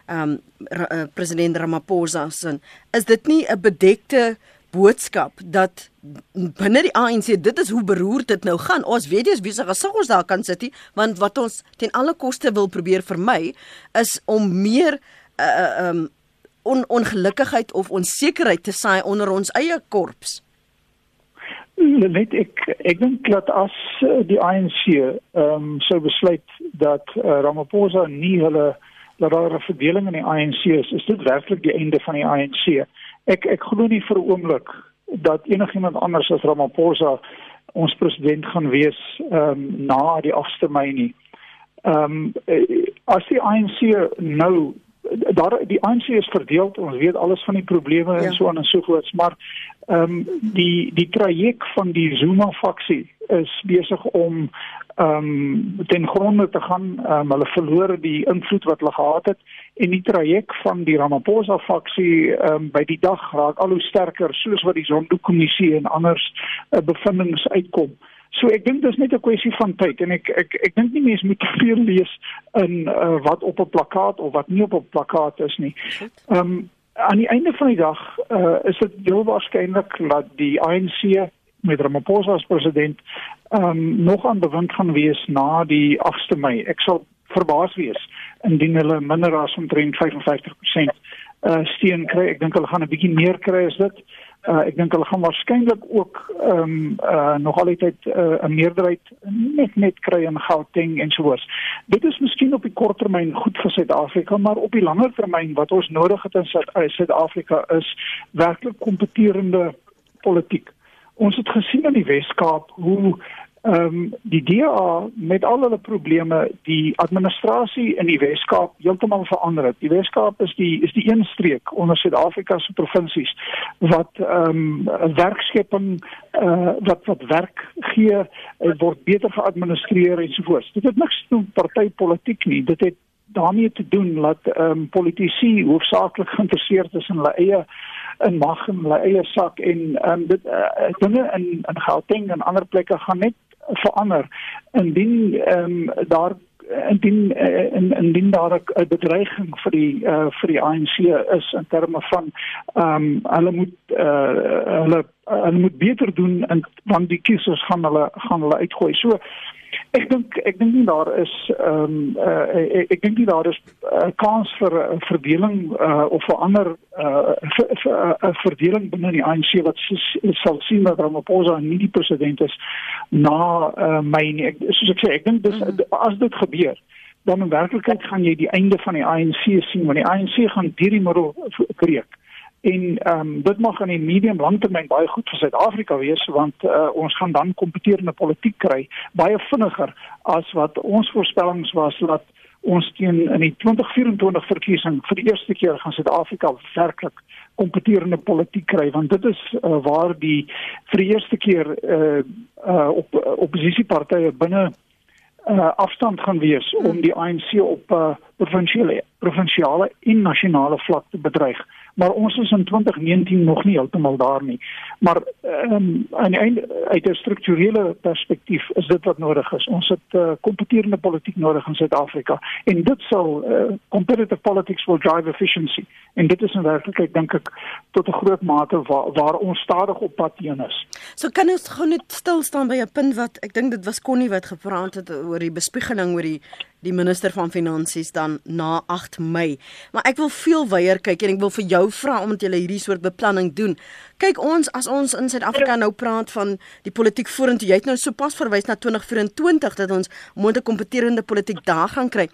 um uh, president Ramaphosa se is dit nie 'n bedekte boodskap dat binne die ANC dit is hoe beroerd dit nou gaan? Ons weet jy's besig as ons daar kan sit want wat ons ten alle koste wil probeer vermy is om meer uh, um on, ongelukkigheid of onsekerheid te saai onder ons eie korps net ek ek dink dat as eh, die ANC ehm um, sou besluit dat uh, Ramaphosa nie hulle dat daar 'n verdeling in die ANC is, is dit werklik die einde van die ANC. Ek ek glo nie vir 'n oomblik dat enigiemand anders as Ramaphosa ons president gaan wees ehm um, na die 8de Mei nie. Ehm um, as die ANC nou daar die ANC is verdeel ons weet alles van die probleme ja. en so aan en so voort maar ehm um, die die traject van die Zuma faksie is besig om ehm um, ten gronde te gaan. Um, hulle verloor die invloed wat hulle gehad het. En die traject van die Ramaphosa faksie ehm um, by die dag raak al hoe sterker soos wat die Zondo kommissie en anders uh, bevindinge uitkom. So ek dink dis net 'n kwessie van tyd en ek ek ek dink nie mense moet te veel lees in uh, wat op 'n plakkaat of wat nie op 'n plakkaat is nie. Ehm um, aan die einde van die dag uh, is dit heel waarskynlik dat die ANC met Ramaphosa as president um, nog aan bewind gaan wees na die 8de Mei. Ek sal verbaas wees indien hulle minder as omtrent 55% uh steun kry. Ek dink hulle gaan 'n bietjie meer kry as dit. Uh ek dink hulle gaan waarskynlik ook ehm um, uh nog altyd 'n uh, meerderheid net net kry in Gauteng en soos. Dit is miskien op die kort termyn goed vir Suid-Afrika, maar op die langer termyn wat ons nodig het in Suid-Afrika is werklik kompeterende politiek. Ons het gesien in die Wes-Kaap hoe ehm um, die DA met al hulle probleme die administrasie in die Wes-Kaap heeltemal verander het. Die Wes-Kaap is die is die een streek onder Suid-Afrika se provinsies wat ehm um, werkskepping eh uh, wat wat werk gee word beter geadministreer en so voort. Dit het niks met partytetiek nie. Dit het daarmee te doen dat ehm um, politici hoofsaaklik geïnteresseerd is in hulle eie in mag en hulle eie sak en ehm um, dit uh, dinge in in Gauteng en ander plekke gaan net verander. Indien ehm um, daar indien in uh, indien daar 'n bedreiging vir die uh, vir die ANC is in terme van ehm um, hulle moet uh, hulle hulle moet beter doen en want die kiesers gaan hulle gaan hulle uitgooi. So Ek dink ek dink nie daar is ehm um, uh, ek, ek dink nie daar is 'n uh, kans vir 'n uh, verdeling uh, of 'n ander 'n uh, verdeling binne die ANC wat sal sien dat Ramaphosa nie die president is na uh, my nie. Ek, soos ek sê, ek dink dis mhm. as dit gebeur dan in werklikheid gaan jy die einde van die ANC sien want die ANC gaan hierdie middel breek en ehm um, dit mag in die medium langtermyn baie goed vir Suid-Afrika wees want uh, ons gaan dan kompeterende politiek kry baie vinniger as wat ons voorspellings was dat ons teen in die 2024 verkiesing vir die eerste keer gaan Suid-Afrika werklik kompeterende politiek kry want dit is uh, waar die vir die eerste keer uh, uh, op oppositiepartye binne uh, afstand gaan wees om die ANC op uh, provinsiale provinsiale en nasionale vlak te bedreig maar ons is in 2019 nog nie heeltemal daar nie. Maar ehm um, aan die einde uit 'n strukturele perspektief is dit wat nodig is. Ons het 'n uh, kompeterende politiek nodig in Suid-Afrika en dit sal uh, competitive politics will drive efficiency. En dit is in werklikheid dink ek tot 'n groot mate waar, waar ons stadig op pad heen is. So kan ons gou net stil staan by 'n punt wat ek dink dit was Connie wat gepraat het oor die bespiegeling oor die die minister van finansies dan na 8 Mei. Maar ek wil veel wyer kyk en ek wil vir jou vra omdat jy hierdie soort beplanning doen. Kyk ons as ons in Suid-Afrika nou praat van die politiek vorentoe. Jy het nou sopas verwys na 2024 dat ons moontlik kompeterende politiek daar gaan kry.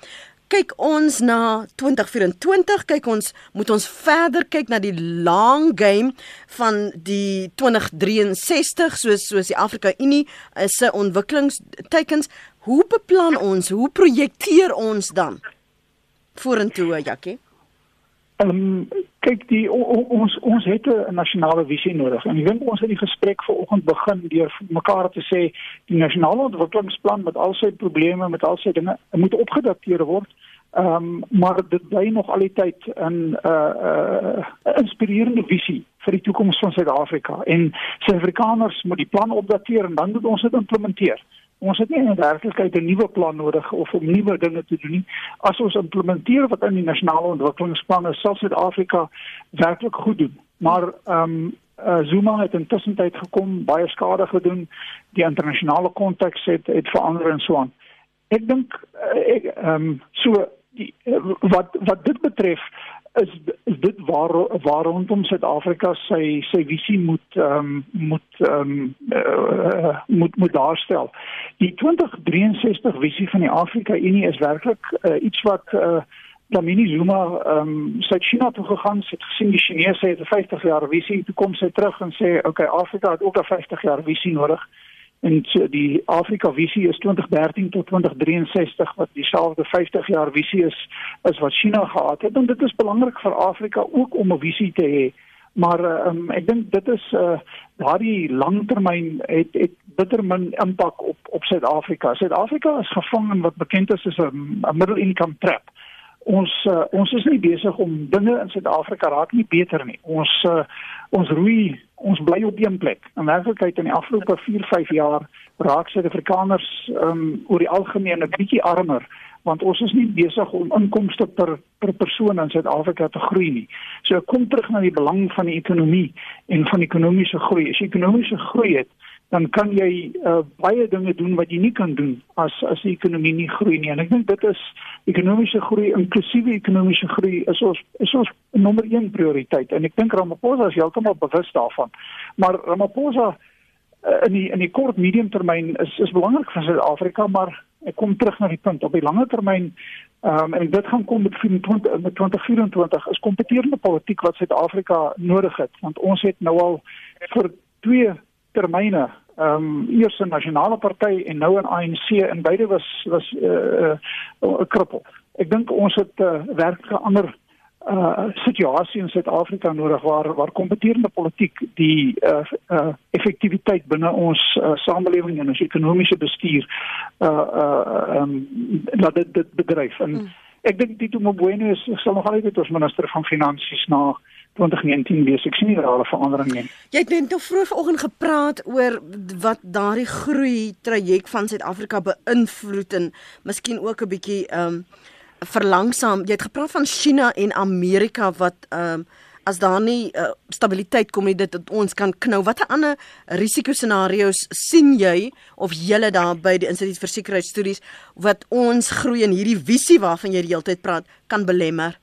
Kyk ons na 2024, kyk ons moet ons verder kyk na die long game van die 2063 soos soos die Afrika Unie se ontwikkelingstekens Hoe beplan ons? Hoe projekteer ons dan vorentoe, Jakkie? Ehm um, kyk die o, o, ons ons het 'n nasionale visie nodig. En ek dink ons het die gesprek vanoggend begin deur mekaar te sê die nasionale ontwikkelingsplan met al sy probleme, met al sy dinge, moet opgedateer word. Ehm um, maar dit bly nog al die tyd 'n 'n uh, uh, inspirerende visie vir die toekoms van Suid-Afrika. En Suid-Afrikaners moet die plan opdateer en dan moet ons dit implementeer. Ons het nie in werklikheid 'n nuwe plan nodig of om nuwe dinge te doen nie. As ons implementeer wat in die nasionale ontwikkelingsplan is, sal Suid-Afrika werklik goed doen. Maar ehm um, uh, Zuma het intussen tyd gekom, baie skade gedoen. Die internasionale konteks het het verander en so aan. Ek dink uh, ek ehm um, so die, uh, wat wat dit betref is is dit waar waar rondom Suid-Afrika sy sy visie moet ehm um, moet ehm um, uh, moet moet daarstel. Die 2063 visie van die Afrika Unie is werklik uh, iets wat uh, Lamini Zuma ehm um, sy China toe gegaan het gesien die Chinese het 'n 50 jaar visie toe kom sy terug en sê okay Afrika het ook 'n 50 jaar visie nodig en die Afrika visie is 2013 tot 2063 wat dieselfde 50 jaar visie is as wat China gehad het en dit is belangrik vir Afrika ook om 'n visie te hê maar um, ek dink dit is uh, daardie langtermyn het het bitter min impak op op Suid-Afrika. Suid-Afrika is gevang in wat bekend is as 'n middle income trap. Ons uh, ons is nie besig om dinge in Suid-Afrika raak nie beter nie. Ons uh, ons roei ons bly op een plek. In werklikheid in die afgelope 4, 5 jaar raak Suid-Afrikaners um, oor die algemeen 'n bietjie armer want ons is nie besig om inkomste per per persoon in Suid-Afrika te groei nie. So kom terug na die belang van die ekonomie en van ekonomiese groei. As jy ekonomiese groei het, dan kan jy uh, baie dinge doen wat jy nie kan doen as as die ekonomie nie groei nie. En ek dink dit is ekonomiese groei, inklusiewe ekonomiese groei is ons is ons nommer 1 prioriteit. En ek dink Ramaphosa is heeltemal bewus daarvan. Maar Ramaphosa uh, in die in die kort medium termyn is is belangrik vir Suid-Afrika, maar ek kom terug na die punt op die lange termyn um, en dit gaan kom met 24 met 2024 is kompeterende politiek wat Suid-Afrika nodig het want ons het nou al vir twee termyne ehm um, eers 'n nasionale party en nou 'n ANC en beide was was 'n uh, uh, krippel. Ek dink ons het 'n uh, werklike ander uh situasie in Suid-Afrika nodig waar waar kompeterende politiek die uh, uh effektiwiteit binne ons uh, samelewing en ons ekonomiese bestuur uh uh um laat dit dit bedryf en mm. ek dink Tito Mboweni is sal nog altyd ons minister van finansies na 2019 wees. Ek sien nie 'n verandering nie. Jy het net nou vroeg vanoggend gepraat oor wat daardie groei traject van Suid-Afrika beïnvloed en miskien ook 'n bietjie um verlangsaam. Jy het gepraat van China en Amerika wat ehm um, as daar nie uh, stabiliteit kom nie dit ons kan knou. Watter ander risikoscenario's sien jy of julle daar by die Instituut vir Sekuriteitsstudies wat ons groei in hierdie visie waarvan jy die hele tyd praat kan belemmer?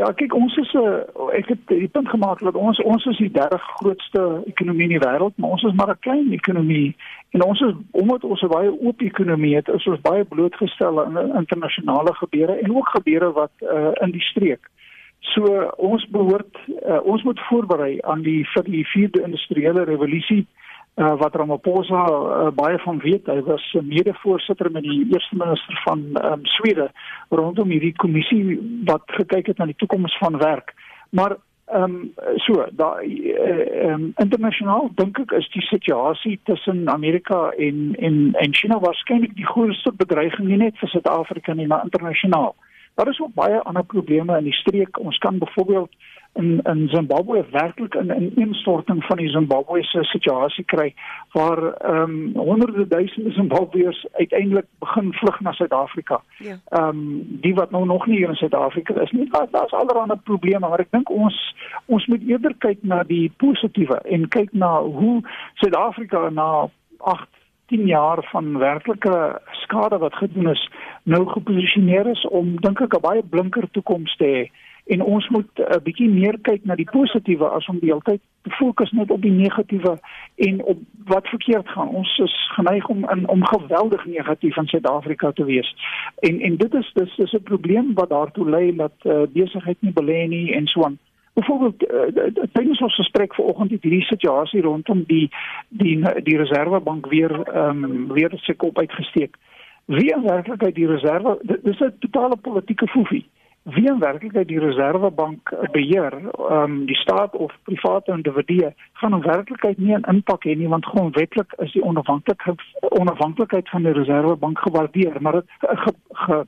Ja, kyk ons is 'n uh, eh, ek het die punt gemaak dat ons ons is die derde grootste ekonomie in die wêreld, maar ons is maar 'n klein ekonomie en ons is omdat ons 'n baie oop ekonomie het, is ons baie blootgestel aan internasionale gebeure en ook gebeure wat uh, in die streek. So ons behoort uh, ons moet voorberei aan die vir die vierde industriële revolusie uh, wat Ramaphosa uh, baie van weet. Hy was mede-voorsitter met die eerste minister van um, Swede rondom hierdie kommissie wat gekyk het na die toekoms van werk. Maar ehm um, so, daai ehm um, internasionaal dink ek is die situasie tussen Amerika en en en China waarskynlik die grootste bedreiging nie net vir Suid-Afrika nie, maar internasionaal. Daar is ook baie ander probleme in die streek. Ons kan byvoorbeeld in in Zimbabwe werklik in 'n instorting van die Zimbabwe se situasie kry waar ehm um, honderde duisende Zimbabweërs uiteindelik begin vlug na Suid-Afrika. Ja. Ehm um, die wat nou nog nie hier in Suid-Afrika is nie. Daar daar's allerlei probleme, maar ek dink ons ons moet eerder kyk na die positiewe en kyk na hoe Suid-Afrika na 8 10 jaar van werklike skade wat gedoen is nou geposisioneer is om dink ek 'n baie blinker toekoms te hê en ons moet 'n uh, bietjie meer kyk na die positiewe as om die hele tyd te fokus net op die negatiewe en op wat verkeerd gaan. Ons is geneig om in om geweldig negatief in Suid-Afrika te wees. En en dit is dis is 'n probleem wat daartoe lei dat uh, besigheid nie belê nie en so aan. Byvoorbeeld uh, tydens ons gesprek vanoggend het hierdie situasie rondom die die die reservebank weer ehm um, weer sy kop uitgesteek. Wie in werklikheid die reserve dis 'n totale politieke foefie wie in werklikheid die reservebank beheer, um, die staat of private individue gaan in werklikheid nie 'n impak hê nie want grondwetlik is die onafhanklikheid onafhanklikheid van die reservebank gewaardeer, maar dit ge, ge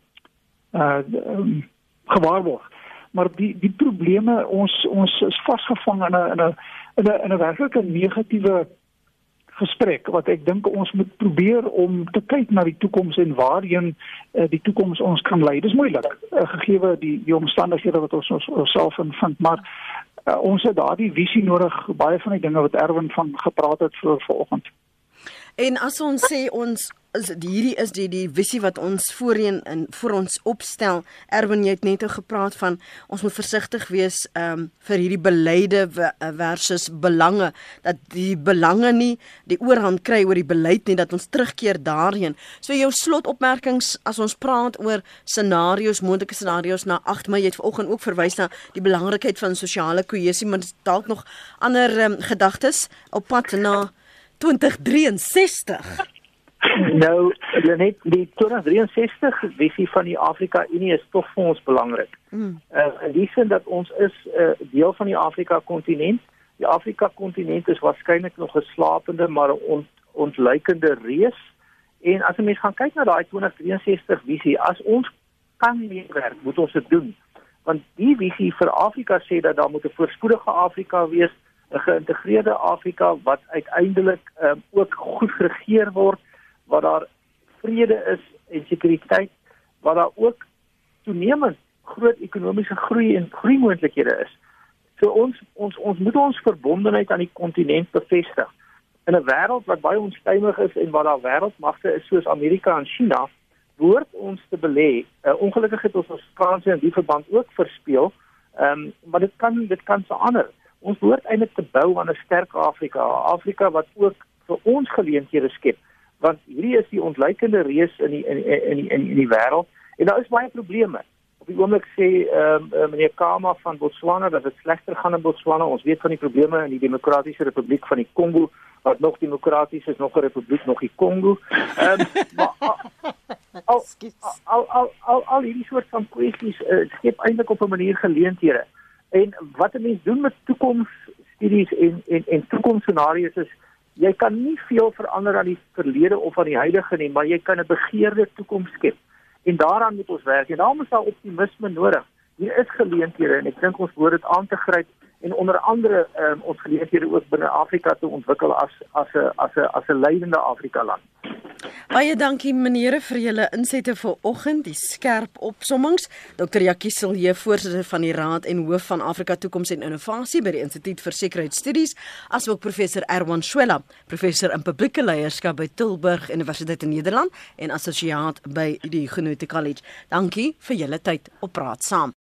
uh um, gewaarborg. Maar die die probleme ons ons is vasgevang in 'n in 'n in 'n werklike negatiewe gesprek wat ek dink ons moet probeer om te kyk na die toekoms en waarheen uh, die toekoms ons kan lei. Dis moeilik uh, gegee die die omstandighede wat ons ons vind, maar uh, ons het daardie visie nodig baie van die dinge wat Erwin van gepraat het vir vanoggend. En as ons sê ons is hierdie is die die visie wat ons voorheen in vir ons opstel. Erwin jy het net gepraat van ons moet versigtig wees um vir hierdie beleide versus belange dat die belange nie die oorhand kry oor die beleid nie dat ons terugkeer daarheen. So jou slotopmerkings as ons praat oor scenario's, moontlike scenario's na 8 Mei jy het vanoggend ook verwys na die belangrikheid van sosiale kohesie, maar dalk nog ander um, gedagtes op pad na 2063. Nou, net die 2063 visie van die Afrika Unie is tog vir ons belangrik. Mm. Uh in die sin dat ons is 'n uh, deel van die Afrika kontinent. Die Afrika kontinent is waarskynlik nog 'n slapende maar ont, ontluikende reus. En as jy mens gaan kyk na daai 2063 visie, as ons kan meewerk, moet ons dit doen. Want die visie vir Afrika sê dat daar moet 'n voorspoedige Afrika wees, 'n geïntegreerde Afrika wat uiteindelik um, ook goed geregeer word waar daar vrede is en sekuriteit, waar daar ook toenemend groot ekonomiese groei en groeimoontlikhede is. So ons ons ons moet ons verbondenheid aan die kontinent bevestig. In 'n wêreld wat baie onstuimig is en waar daar wêreldmagte is soos Amerika en China, behoort ons te belê. Uh, ongelukkig het ons ons kanse in die verband ook verspeel. Ehm um, maar dit kan dit kan verander. Ons behoort eintlik te bou aan 'n sterk Afrika, Afrika wat ook vir ons geleenthede skep want hierdie is die ontleikende reus in die in in die in die, die wêreld en daar is baie probleme. Op die oomblik sê ehm uh, meneer Kama van Botswana dat dit slegter gaan in Botswana. Ons weet van die probleme in die Demokratiese Republiek van die Kongo wat nog demokraties is, nog 'n republiek, nog die Kongo. Ehm um, maar al al al al al hierdie soort van kwessies uh, skep eintlik op 'n manier geleenthede. En wat 'n mens doen met toekomsstudies en en en toekomsscenario's is jy kan nie veel verander aan die verlede of aan die huidige nie, maar jy kan 'n begeerde toekoms skep. En daaraan moet ons werk. En daarom is daar optimisme nodig. Hier is geleenthede en ek dink ons moet dit aan te gryp en onder andere um, ons geleenthede ook binne Afrika te ontwikkel as as 'n as 'n as 'n leidende Afrika land. Baie dankie meneere vir julle insette vir oggend, die skerp opsommings. Dr. Jackie Silje, voorsitter van die Raad en hoof van Afrika Toekoms en Innovasie by die Instituut vir Sekuriteitsstudies, asook professor Erwan Swela, professor in publieke leierskap by Tilburg Universiteit in Nederland en assosiaat by die Genote College. Dankie vir julle tyd op Praat Saam.